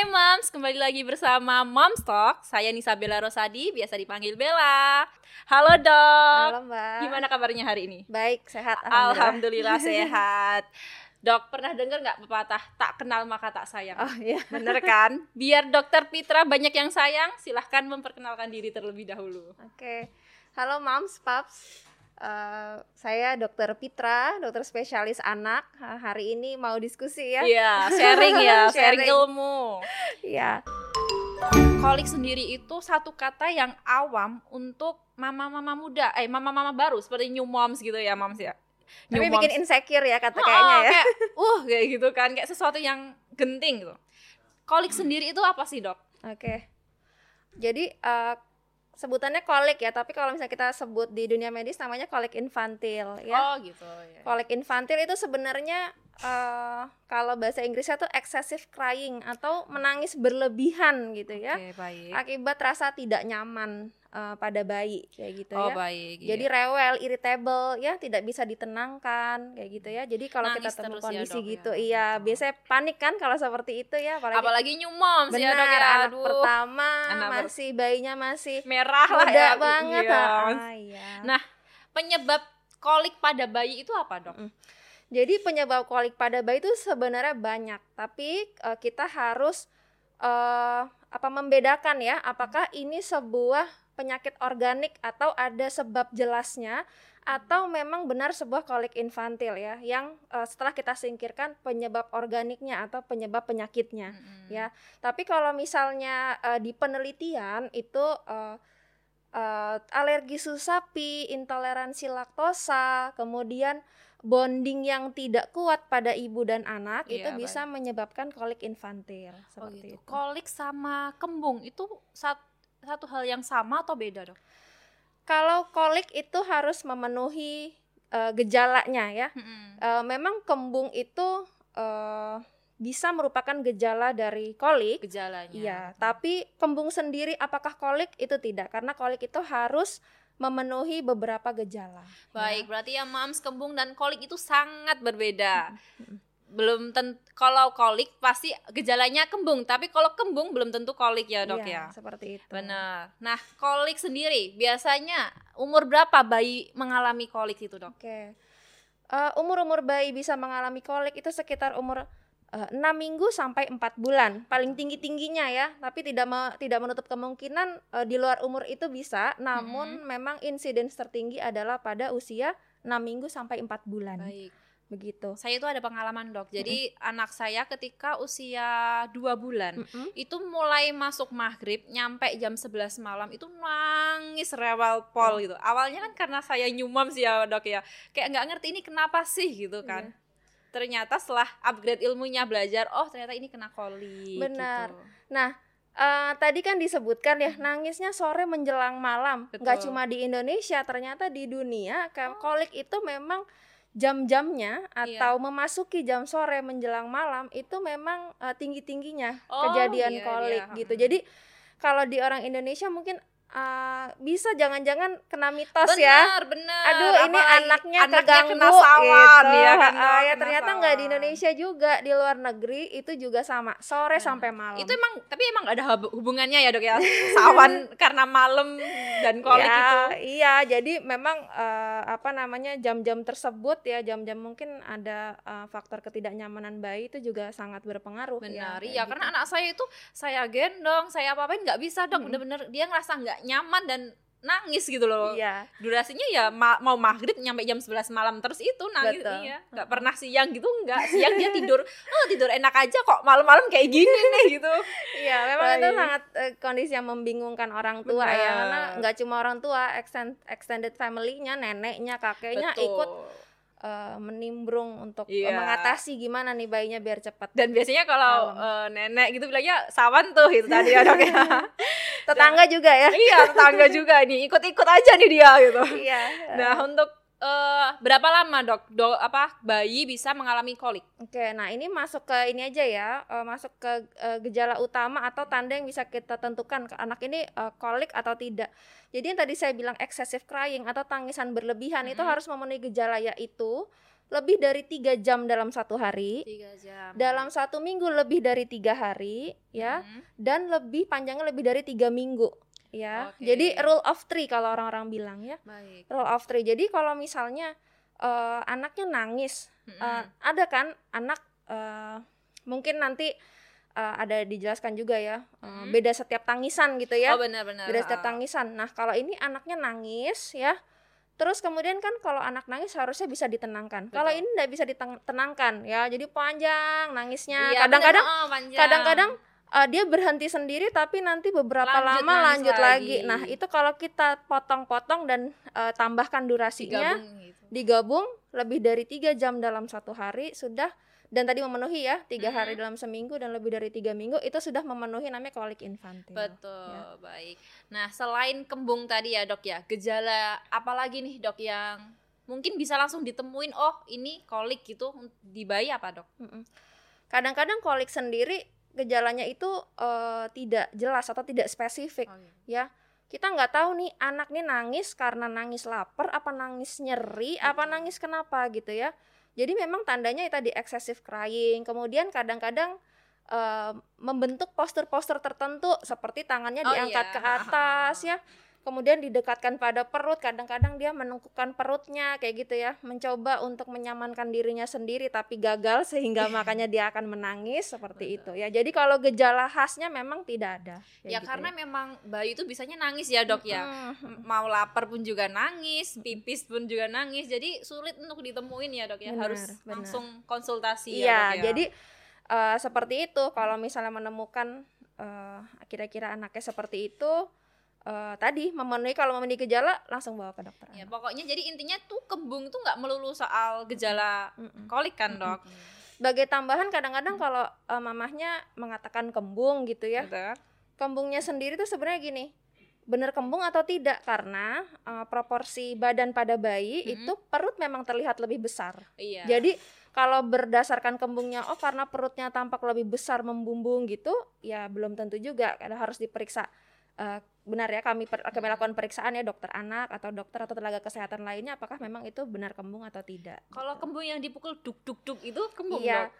Hai Moms, kembali lagi bersama Moms Talk. Saya Nisa Bella Rosadi, biasa dipanggil Bella. Halo dok. Halo Mbak. Gimana kabarnya hari ini? Baik, sehat. Alhamdulillah, sehat. Dok, pernah dengar nggak pepatah tak kenal maka tak sayang? Oh iya. Bener kan? Biar dokter Pitra banyak yang sayang, silahkan memperkenalkan diri terlebih dahulu. Oke. Halo Moms, Paps. Uh, saya dokter Pitra, dokter spesialis anak. Uh, hari ini mau diskusi ya? Iya, sharing ya, sharing, sharing ilmu. Iya. Kolik sendiri itu satu kata yang awam untuk mama-mama muda, eh mama-mama baru seperti new moms gitu ya, moms ya. New Tapi moms. bikin insecure ya kata kayaknya ya. Kayak, uh kayak gitu kan, kayak sesuatu yang genting gitu. Kolik sendiri itu apa sih, Dok? Oke. Okay. Jadi uh, sebutannya kolik ya, tapi kalau misalnya kita sebut di dunia medis namanya kolik infantil ya. Oh gitu ya. Kolik infantil itu sebenarnya uh, kalau bahasa Inggrisnya tuh excessive crying atau menangis berlebihan gitu ya. Okay, baik. Akibat rasa tidak nyaman uh, pada bayi kayak gitu oh, ya. baik. Jadi iya. rewel, irritable ya, tidak bisa ditenangkan kayak gitu ya. Jadi kalau kita temu ya, kondisi ya, gitu, ya. iya biasanya panik kan kalau seperti itu ya, apalagi, apalagi new moms benar, ya dok ya. anak pertama anak masih bayinya masih merah lah ya. banget. Iya. Ah, iya. Nah, penyebab kolik pada bayi itu apa, Dok? Mm. Jadi penyebab kolik pada bayi itu sebenarnya banyak, tapi uh, kita harus uh, apa membedakan ya, apakah ini sebuah penyakit organik atau ada sebab jelasnya atau memang benar sebuah kolik infantil ya yang uh, setelah kita singkirkan penyebab organiknya atau penyebab penyakitnya mm-hmm. ya tapi kalau misalnya uh, di penelitian itu uh, uh, alergi susu sapi intoleransi laktosa kemudian bonding yang tidak kuat pada ibu dan anak iya, itu bisa baik. menyebabkan kolik infantil oh, seperti oh, itu. Kolik sama kembung itu satu satu hal yang sama atau beda dok? Kalau kolik itu harus memenuhi uh, gejalanya ya. Hmm. Uh, memang kembung itu uh, bisa merupakan gejala dari kolik. Gejalanya. Iya, tapi kembung sendiri apakah kolik itu tidak karena kolik itu harus memenuhi beberapa gejala. Baik, ya. berarti ya mams kembung dan kolik itu sangat berbeda. Belum tentu kalau kolik pasti gejalanya kembung tapi kalau kembung belum tentu kolik ya dok iya, ya? seperti itu. Benar. Nah kolik sendiri biasanya umur berapa bayi mengalami kolik itu dok? Oke. Okay. uh, eh, umur umur bayi bisa mengalami kolik itu sekitar umur uh, eh, 6 minggu sampai 4 bulan. Paling tinggi tingginya ya tapi tidak me, tidak menutup kemungkinan uh, di luar umur itu bisa. Namun -hmm. memang insiden tertinggi adalah pada usia 6 minggu sampai 4 bulan. Baik begitu. Saya itu ada pengalaman dok. Jadi mm -hmm. anak saya ketika usia dua bulan mm -hmm. itu mulai masuk maghrib nyampe jam 11 malam itu nangis rewel pol mm. gitu. Awalnya kan karena saya nyumam sih ya dok ya. Kayak nggak ngerti ini kenapa sih gitu kan. Yeah. Ternyata setelah upgrade ilmunya belajar, oh ternyata ini kena koli. Benar. Gitu. Nah Uh, tadi kan disebutkan ya nangisnya sore menjelang malam, nggak cuma di Indonesia, ternyata di dunia oh. kolik itu memang jam-jamnya iya. atau iya. memasuki jam sore menjelang malam itu memang uh, tinggi-tingginya oh, kejadian iya, kolik iya. gitu. Jadi kalau di orang Indonesia mungkin uh, bisa jangan-jangan kena mitos bener, ya. Bener, bener. Aduh, ini anaknya, anaknya keganggu kena sawan, gitu. ya kan. Uh, ya ternyata nggak di Indonesia juga, di luar negeri itu juga sama, sore nah, sampai malam. Itu emang tapi emang ada hubungannya ya, Dok ya. Sawan karena malam dan kolik ya, itu. Iya, jadi memang uh, apa namanya jam-jam tersebut ya, jam-jam mungkin ada uh, faktor ketidaknyamanan bayi itu juga sangat berpengaruh Benar, ya. Iya, gitu. karena anak saya itu saya gendong, saya apa-apain nggak bisa, Dok. Bener-bener dia ngerasa nggak nyaman dan nangis gitu loh. Iya. Durasinya ya ma mau maghrib nyampe jam 11 malam terus itu nangis Betul. iya. Gak pernah siang gitu enggak. Siang dia tidur, oh tidur enak aja kok malam-malam kayak gini nih gitu. Iya, memang Baik. itu sangat uh, kondisi yang membingungkan orang tua Benar. ya karena nggak cuma orang tua, extend, extended family-nya, neneknya, kakeknya Betul. ikut uh, menimbrung untuk yeah. mengatasi gimana nih bayinya biar cepat. Dan biasanya kalau uh, nenek gitu bilangnya sawan tuh itu tadi ya dok ya. tetangga Dan, juga ya. Iya tetangga juga nih ikut-ikut aja nih dia gitu. Iya. Nah untuk uh, berapa lama dok, dok apa bayi bisa mengalami kolik? Oke, nah ini masuk ke ini aja ya, uh, masuk ke uh, gejala utama atau tanda yang bisa kita tentukan ke anak ini uh, kolik atau tidak. Jadi yang tadi saya bilang excessive crying atau tangisan berlebihan mm -hmm. itu harus memenuhi gejala yaitu lebih dari tiga jam dalam satu hari. Tiga jam. Dalam satu minggu lebih dari tiga hari, ya, Hmm. dan lebih panjangnya lebih dari tiga minggu, ya. Oke. Jadi rule of three kalau orang-orang bilang ya, Baik. rule of three. Jadi kalau misalnya eh, anaknya nangis, Mm-mm. eh, ada kan anak eh, mungkin nanti eh, ada dijelaskan juga ya, eh, Mm. beda setiap tangisan gitu ya. Oh benar-benar. beda setiap Ah. tangisan. Nah, kalau ini anaknya nangis ya. Terus kemudian kan kalau anak nangis harusnya bisa ditenangkan. Kalau Betul. ini tidak bisa ditenangkan ya. Jadi panjang nangisnya. Iya, Kadang-kadang. Oh, panjang. kadang-kadang uh, dia berhenti sendiri tapi nanti beberapa Lanjut lama lanjut lagi. lagi. Nah, itu kalau kita potong-potong dan uh, tambahkan durasinya digabung gitu. digabung lebih dari tiga jam dalam satu hari sudah dan tadi memenuhi ya tiga Mhm. hari dalam seminggu dan lebih dari tiga minggu itu sudah memenuhi namanya kolik infantil. Betul, Ya. baik. Nah, selain kembung tadi ya, Dok ya, gejala apa lagi nih, Dok, yang mungkin bisa langsung ditemuin, oh, ini kolik gitu di bayi apa, Dok? Kadang-kadang kolik sendiri gejalanya itu eh, tidak jelas atau tidak spesifik Oh, iya. ya. Kita nggak tahu nih anak nih nangis karena nangis lapar, apa nangis nyeri, apa Betul. nangis kenapa gitu ya. Jadi memang tandanya itu tadi excessive crying. Kemudian kadang-kadang eh, membentuk postur-postur tertentu seperti tangannya Oh, diangkat iya. ke atas ya. Kemudian didekatkan pada perut, kadang-kadang dia menengkukkan perutnya kayak gitu ya, mencoba untuk menyamankan dirinya sendiri tapi gagal sehingga makanya dia akan menangis seperti itu Betul. ya. Jadi kalau gejala khasnya memang tidak ada. Ya gitu karena memang bayi itu bisanya nangis ya, Dok ya. Mau lapar pun juga nangis, pipis pun juga nangis. Jadi sulit untuk ditemuin ya, Dok ya. Benar, Harus benar. langsung konsultasi Iya, ya, Dok ya. jadi eh, seperti itu kalau misalnya menemukan eh, kira-kira anaknya seperti itu eh, tadi memenuhi kalau memenuhi gejala langsung bawa ke dokter. Ya, anak. pokoknya jadi intinya tuh kembung tuh nggak melulu soal gejala Mm-mm. kolik kan, Mm-mm. Dok? Sebagai tambahan kadang-kadang kalau eh, mamahnya mengatakan kembung gitu ya. Betul. Kembungnya sendiri tuh sebenarnya gini. Benar kembung atau tidak karena eh, proporsi badan pada bayi Mm-mm. itu perut memang terlihat lebih besar. Iya. Jadi kalau berdasarkan kembungnya oh karena perutnya tampak lebih besar membumbung gitu, ya belum tentu juga. Karena harus diperiksa Eh, benar ya kami per- kami lakukan periksaan ya dokter anak atau dokter atau tenaga kesehatan lainnya apakah memang itu benar kembung atau tidak. Kalau gitu. kembung yang dipukul duk duk duk itu kembung, Iya. Dok?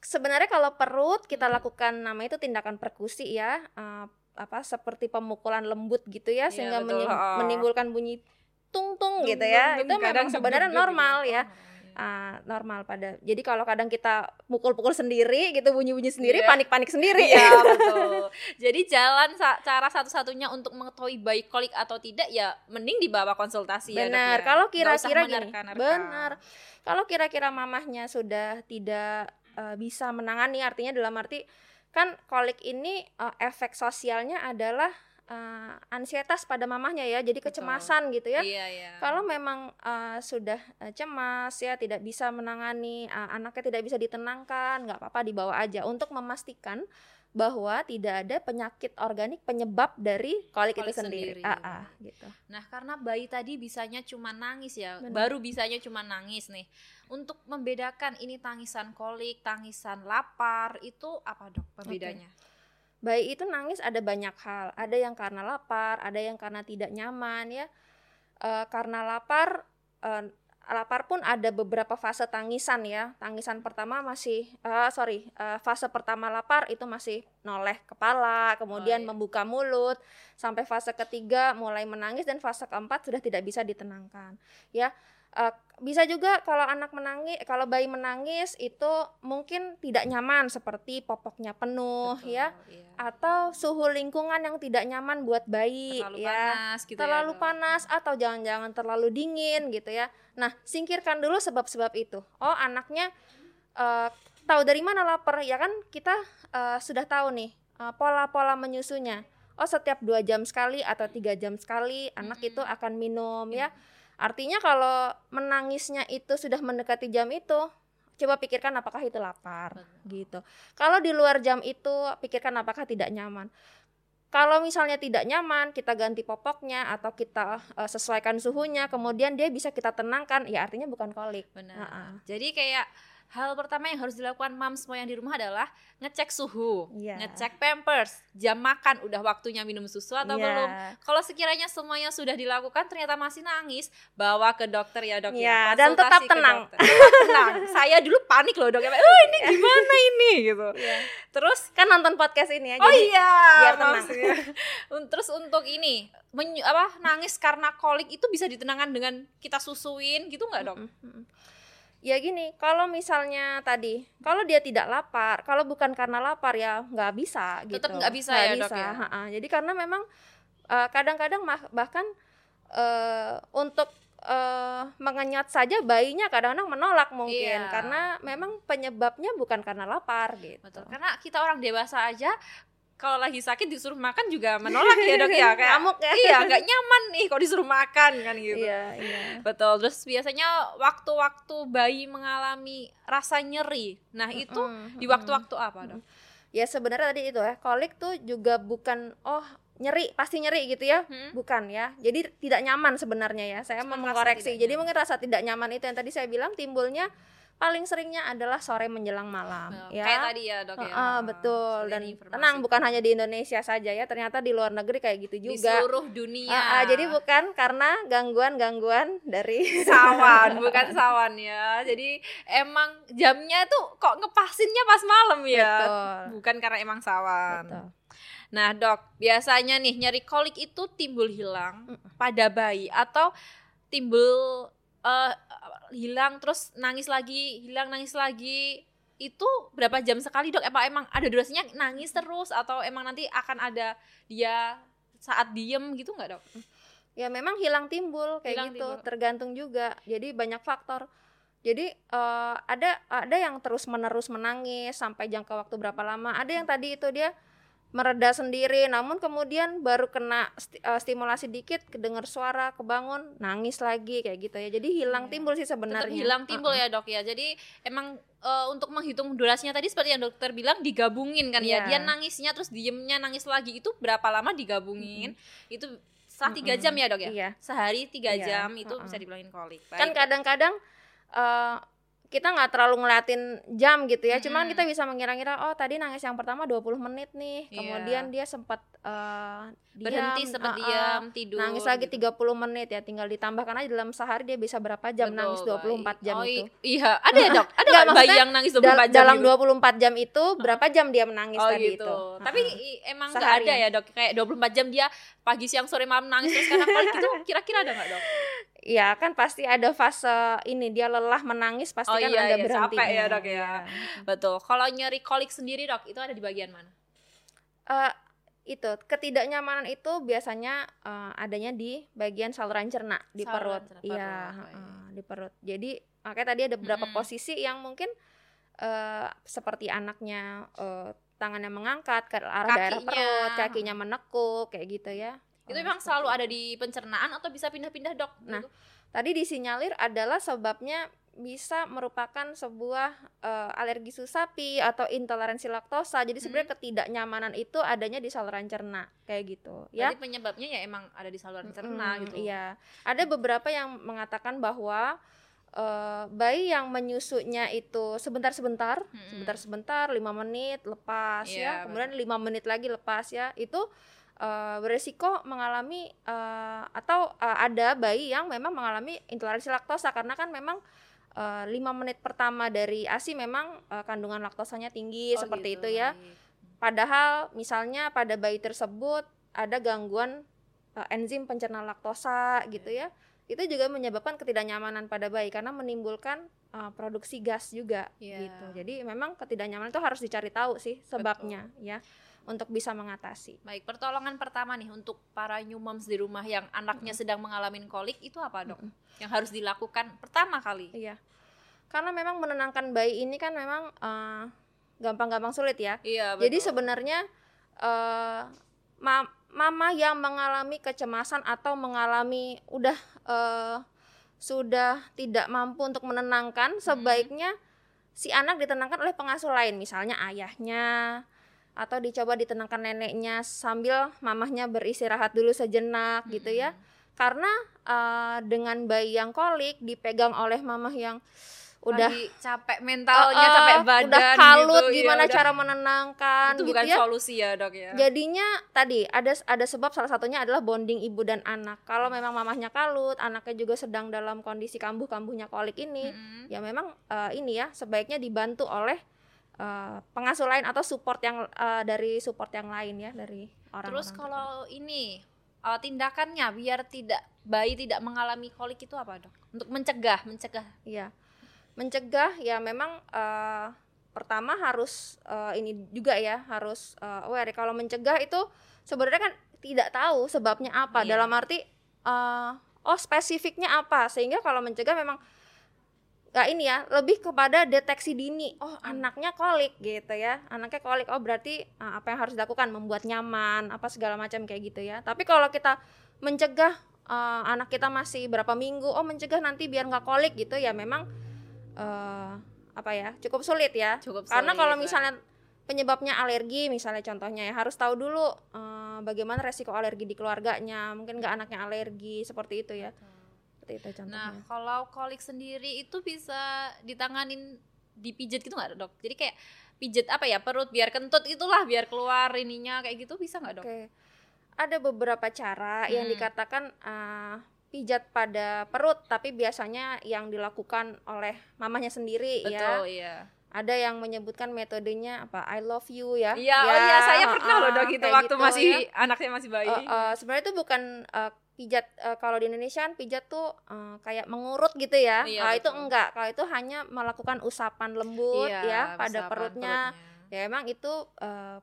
Sebenarnya kalau perut kita Hmm. lakukan nama itu tindakan perkusi ya, eh, apa seperti pemukulan lembut gitu ya Iya, sehingga betul. menimbulkan bunyi tung tung gitu ya. dung, Itu memang sebenarnya normal gitu. ya. Oh, Ah, normal pada. Jadi kalau kadang kita mukul-pukul sendiri gitu bunyi-bunyi sendiri, Iya. panik-panik sendiri. Iya betul. Jadi jalan sa- cara satu-satunya untuk mengetahui bayi kolik atau tidak ya mending dibawa konsultasi ya Benar. ya. Kalau kira-kira gini, benar. Kalau kira-kira mamahnya sudah tidak eh, bisa menangani, artinya dalam arti kan kolik ini eh, efek sosialnya adalah eh, ansietas pada mamahnya ya, jadi Betul. kecemasan gitu ya. Iya iya. Kalau memang eh, sudah eh, cemas ya, tidak bisa menangani eh, anaknya tidak bisa ditenangkan, nggak apa-apa dibawa aja untuk memastikan bahwa tidak ada penyakit organik penyebab dari kolik, itu Kolik sendiri. sendiri. Ah, ah, gitu. Nah karena bayi tadi bisanya cuma nangis ya, Benar. baru bisanya cuma nangis nih. Untuk membedakan ini tangisan kolik, tangisan lapar itu apa dok pembedanya? Bayi itu nangis ada banyak hal. Ada yang karena lapar, ada yang karena tidak nyaman ya. Eh, karena lapar, eh, lapar pun ada beberapa fase tangisan ya. Tangisan pertama masih, eh, sorry, eh, fase pertama lapar itu masih noleh kepala, kemudian iya. membuka mulut, sampai fase ketiga mulai menangis dan fase keempat sudah tidak bisa ditenangkan. Ya, Eh, bisa juga kalau anak menangis, kalau bayi menangis itu mungkin tidak nyaman seperti popoknya penuh Betul, ya. iya. atau suhu lingkungan yang tidak nyaman buat bayi terlalu ya. panas gitu terlalu ya, panas atau jangan-jangan terlalu dingin gitu ya. Nah singkirkan dulu sebab-sebab itu. Oh anaknya eh, tahu dari mana lapar ya kan? Kita eh, sudah tahu nih eh, pola-pola menyusunya. Oh setiap dua jam sekali atau tiga jam sekali anak itu akan minum ya. Iya. Artinya kalau menangisnya itu sudah mendekati jam itu coba pikirkan apakah itu lapar Betul. gitu kalau di luar jam itu pikirkan apakah tidak nyaman kalau misalnya tidak nyaman, kita ganti popoknya atau kita eh, sesuaikan suhunya, kemudian dia bisa kita tenangkan, ya artinya bukan kolik. Benar. Ah, ah. Jadi kayak hal pertama yang harus dilakukan mam semua yang di rumah adalah ngecek suhu, Iya. ngecek pampers, jam makan, udah waktunya minum susu atau Iya. belum. Kalau sekiranya semuanya sudah dilakukan ternyata masih nangis, bawa ke dokter ya dok Iya, ya. dan Konsultasi tetap tenang. Tetap tenang. Saya dulu panik loh dok, oh ini gimana ini gitu. Iya. Terus Kan nonton podcast ini ya. Oh jadi iya, biar tenang. Un- Terus untuk ini, menyu- apa nangis karena kolik itu bisa ditenangkan dengan kita susuin gitu nggak dok? Mm, mm, mm. Ya gini, kalau misalnya tadi, kalau dia tidak lapar, kalau bukan karena lapar ya nggak bisa gitu. Tetap nggak bisa Nggak ya, Dok, ya? ha-ha. Jadi karena memang eh, kadang-kadang mah- bahkan eh, untuk eh, mengenyot saja bayinya kadang-kadang menolak mungkin Iya. karena memang penyebabnya bukan karena lapar gitu. Betul. Karena kita orang dewasa aja kalau lagi sakit disuruh makan juga menolak ya dok ya kayak Ngamuk ya. iya nggak nyaman nih kalau disuruh makan kan gitu. Iya, iya. Betul. Terus biasanya waktu-waktu bayi mengalami rasa nyeri. Nah, itu Mm-mm, di mm-mm. waktu-waktu apa, Dok? Ya sebenarnya tadi itu ya, kolik tuh juga bukan oh nyeri pasti nyeri gitu ya Hmm? bukan ya jadi tidak nyaman sebenarnya ya saya Cuma mau mengkoreksi jadi mungkin rasa tidak nyaman itu yang tadi saya bilang timbulnya paling seringnya adalah sore menjelang malam Nah, ya. Kayak tadi ya, Dok ya. Heeh, betul. Dan tenang bukan hanya di Indonesia saja ya ternyata di luar negeri kayak gitu di juga. seluruh dunia. Ah, ah, jadi bukan karena gangguan-gangguan dari sawan bukan sawan ya. Jadi emang jamnya tuh kok ngepasinnya pas malam ya? Betul. bukan karena emang sawan. Betul. nah dok biasanya nih nyeri kolik itu timbul hilang pada bayi atau timbul eh, hilang terus nangis lagi hilang nangis lagi. Itu berapa jam sekali dok? Apa emang ada durasinya nangis terus atau emang nanti akan ada dia saat diem gitu nggak dok? Ya memang hilang timbul kayak Hilang gitu. timbul. tergantung juga. Jadi banyak faktor. Jadi eh, ada ada yang terus menerus menangis sampai jangka waktu berapa lama. Ada yang tadi itu dia mereda sendiri. Namun kemudian baru kena sti- eh, stimulasi dikit kedengar suara kebangun nangis lagi kayak gitu ya. Jadi hilang Iya. timbul sih tetap sebenarnya. hilang timbul Uh-uh. ya dok ya. Jadi emang eh, untuk menghitung durasinya tadi seperti yang dokter bilang digabungin kan ya. Iya. dia nangisnya terus diemnya nangis lagi itu berapa lama digabungin? Itu setelah tiga Mm-mm. jam ya dok ya? Iya. Sehari tiga Iya, jam itu uh-uh. bisa dibilangin kolik. Kan kadang-kadang eh, kita nggak terlalu ngeliatin jam gitu ya cuman Mm-mm. kita bisa mengira-ngira oh tadi nangis yang pertama 20 menit nih Iya. kemudian dia sempat eh, berhenti sempat uh-uh, diam tidur nangis lagi gitu. 30 menit ya tinggal ditambahkan aja dalam sehari dia bisa berapa jam Betul, nangis 24 baik. jam oh, itu iya ada ya dok ada Nggak, bayi yang nangis 24 Dal- jam dalam gitu? 24 jam itu berapa jam dia menangis Oh tadi gitu. itu Tapi emang nggak ada ya dok kayak 24 jam dia pagi siang sore malam nangis terus karena itu kira-kira ada nggak dok? Ya kan pasti ada fase ini dia lelah menangis pasti Oh kan iya, ada iya, berhenti capek ya, Dok, ya. Betul. Kalau nyeri kolik sendiri dok itu ada di bagian mana? Eh, itu ketidaknyamanan itu biasanya eh, adanya di bagian saluran cerna di Saluran perut iya baik. di perut jadi makanya tadi ada beberapa Mm-mm. posisi yang mungkin eh, seperti anaknya eh, tangannya mengangkat ke arah daerah Kakinya. perut kakinya menekuk kayak gitu ya Itu Eh, memang selalu ada di pencernaan atau bisa pindah-pindah dok? Nah, Gitu? tadi disinyalir adalah sebabnya bisa merupakan sebuah eh, alergi susu sapi atau intoleransi laktosa. Jadi sebenarnya ketidaknyamanan itu adanya di saluran cerna kayak gitu, ya. Berarti penyebabnya ya emang ada di saluran cerna Mm, gitu. Iya. Ada beberapa yang mengatakan bahwa eh, bayi yang menyusunya itu sebentar-sebentar, sebentar-sebentar, lima menit lepas ya, Iya, kemudian lima menit lagi lepas ya, itu eh, beresiko mengalami eh, atau eh, ada bayi yang memang mengalami intoleransi laktosa karena kan memang lima menit pertama dari ASI memang eh, kandungan laktosanya tinggi Oh, seperti gitu, itu ya. Padahal misalnya pada bayi tersebut ada gangguan uh, enzim pencerna laktosa gitu ya. Itu juga menyebabkan ketidaknyamanan pada bayi karena menimbulkan uh, produksi gas juga Iya. gitu. Jadi memang ketidaknyamanan itu harus dicari tahu sih sebabnya ya untuk bisa mengatasi. Baik, pertolongan pertama nih untuk para new moms di rumah yang anaknya sedang mengalami kolik itu apa dok? Yang harus dilakukan pertama kali? Iya. Karena memang menenangkan bayi ini kan memang uh, gampang-gampang sulit ya. Iya. Jadi betul. sebenarnya eh, ma- mama yang mengalami kecemasan atau mengalami udah eh, sudah tidak mampu untuk menenangkan, sebaiknya si anak ditenangkan oleh pengasuh lain, misalnya ayahnya atau dicoba ditenangkan neneknya sambil mamahnya beristirahat dulu sejenak gitu ya. Mm-mm. Karena eh, dengan bayi yang kolik dipegang oleh mamah yang udah Lagi capek mentalnya, uh, capek badan udah kalut gitu, gimana ya, cara menenangkan itu gitu bukan ya. solusi ya, Dok ya. Jadinya tadi ada ada sebab salah satunya adalah bonding ibu dan anak. Kalau memang mamahnya kalut, anaknya juga sedang dalam kondisi kambuh-kambuhnya kolik ini, Mm-mm. ya memang uh, ini ya sebaiknya dibantu oleh uh, pengasuh lain atau support yang uh, dari support yang lain ya dari orang. Terus kalau ini uh, tindakannya biar tidak bayi tidak mengalami kolik itu apa, Dok? Untuk mencegah, mencegah. Iya. Mencegah ya memang eh, pertama harus eh, ini juga ya, harus eh, aware kalau mencegah itu sebenarnya kan tidak tahu sebabnya apa. Iya. Dalam arti eh, oh spesifiknya apa sehingga kalau mencegah memang nggak ini ya lebih kepada deteksi dini. Oh anaknya kolik gitu ya. Anaknya kolik. Oh berarti eh, apa yang harus dilakukan? Membuat nyaman apa segala macam kayak gitu ya. Tapi kalau kita mencegah eh, anak kita masih berapa minggu oh mencegah nanti biar nggak kolik gitu ya memang eh, apa ya cukup sulit ya. Cukup karena sulit, kalau ya. misalnya penyebabnya alergi misalnya contohnya ya harus tahu dulu eh, bagaimana resiko alergi di keluarganya. Mungkin nggak anaknya alergi seperti itu ya seperti itu contohnya Nah, kalau kolik sendiri itu bisa ditanganin dipijit gitu nggak, Dok? Jadi kayak pijet apa ya perut biar kentut itulah biar keluar ininya kayak gitu bisa nggak, Dok? Oke. Ada beberapa cara yang Hmm. dikatakan uh, pijat pada perut, tapi biasanya yang dilakukan oleh mamanya sendiri ya. Betul, iya. Ada yang menyebutkan metodenya apa I love you ya. Iya, oh Ya, iya saya pernah loh, uh, Dok, itu kayak waktu gitu masih ya. anaknya masih bayi. Uh, uh, sebenarnya itu bukan uh, pijat uh, kalau di Indonesia kan pijat tuh uh, kayak mengurut gitu ya. Iya, Kalau itu betul. enggak, kalau itu hanya melakukan usapan lembut Iya, ya pada usapan perutnya ya emang itu eh,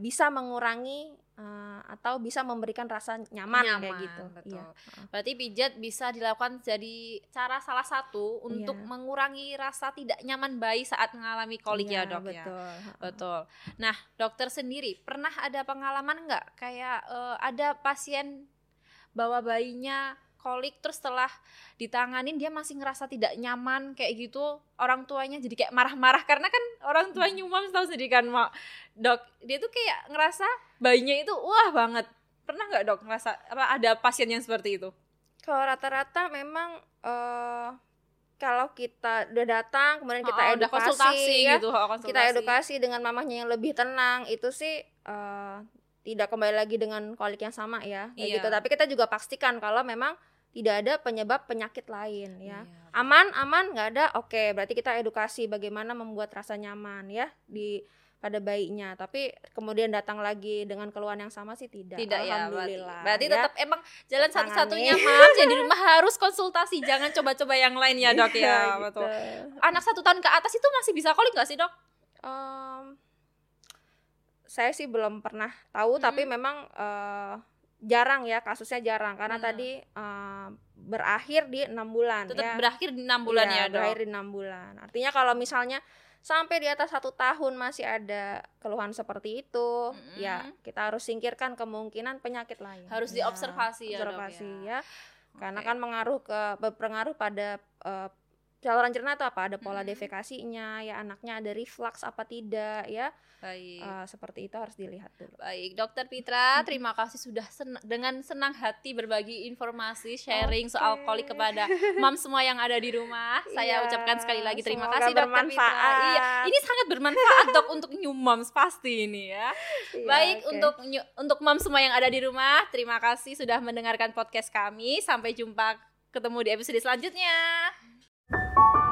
bisa mengurangi eh, atau bisa memberikan rasa nyaman, kayak Nyaman, gitu. betul. Iya. Berarti pijat bisa dilakukan jadi cara salah satu untuk Iya. mengurangi rasa tidak nyaman bayi saat mengalami kolik ya, Iya, Dok ya. betul. Betul. Nah, dokter sendiri pernah ada pengalaman nggak kayak eh, ada pasien bawa bayinya kolik terus setelah ditanganin dia masih ngerasa tidak nyaman kayak gitu. Orang tuanya jadi kayak marah-marah karena kan orang tua nyumam tahu sendiri kan mak. Dok dia tuh kayak ngerasa bayinya itu wah banget. Pernah nggak dok ngerasa apa ada pasien yang seperti itu? Kalau rata-rata memang eh kalau kita udah datang kemudian kita Oh, udah edukasi konsultasi ya, gitu oh, konsultasi. kita edukasi dengan mamahnya yang lebih tenang itu sih eh, tidak kembali lagi dengan kolik yang sama ya kayak Iya. gitu tapi kita juga pastikan kalau memang tidak ada penyebab penyakit lain ya Iya. aman aman nggak ada oke berarti kita edukasi bagaimana membuat rasa nyaman ya di pada bayinya tapi kemudian datang lagi dengan keluhan yang sama sih tidak tidak ya berarti, alhamdulillah berarti ya. tetap emang jalan satu-satunya mam yang di rumah harus konsultasi jangan coba-coba yang lain ya dok Iya, ya gitu. betul anak satu tahun ke atas itu masih bisa kolik nggak sih dok Em, saya sih belum pernah tahu tapi Hmm. memang eh, jarang ya kasusnya jarang karena Hmm. tadi eh, berakhir di enam bulan tetap ya. berakhir di enam bulan Iya, ya dok berakhir di enam bulan artinya kalau misalnya sampai di atas satu tahun masih ada keluhan seperti itu Mm-mm. ya kita harus singkirkan kemungkinan penyakit lain Harus Ya, diobservasi ya, Dok, observasi ya. ya karena kan mengaruh ke berpengaruh pada eh, saluran cerna itu apa ada pola Mm-mm. defekasinya ya anaknya ada reflux apa tidak ya baik Eh, seperti itu harus dilihat dulu baik dokter Pitra terima kasih sudah sen- dengan senang hati berbagi informasi sharing soal Oke. kolik kepada mam semua yang ada di rumah saya Iya, ucapkan sekali lagi terima semoga kasih dokter Pitra iya ini sangat bermanfaat dok untuk new moms pasti ini ya Iya, Baik oke. untuk ny- untuk mam semua yang ada di rumah, terima kasih sudah mendengarkan podcast kami. Sampai jumpa ketemu di episode selanjutnya. you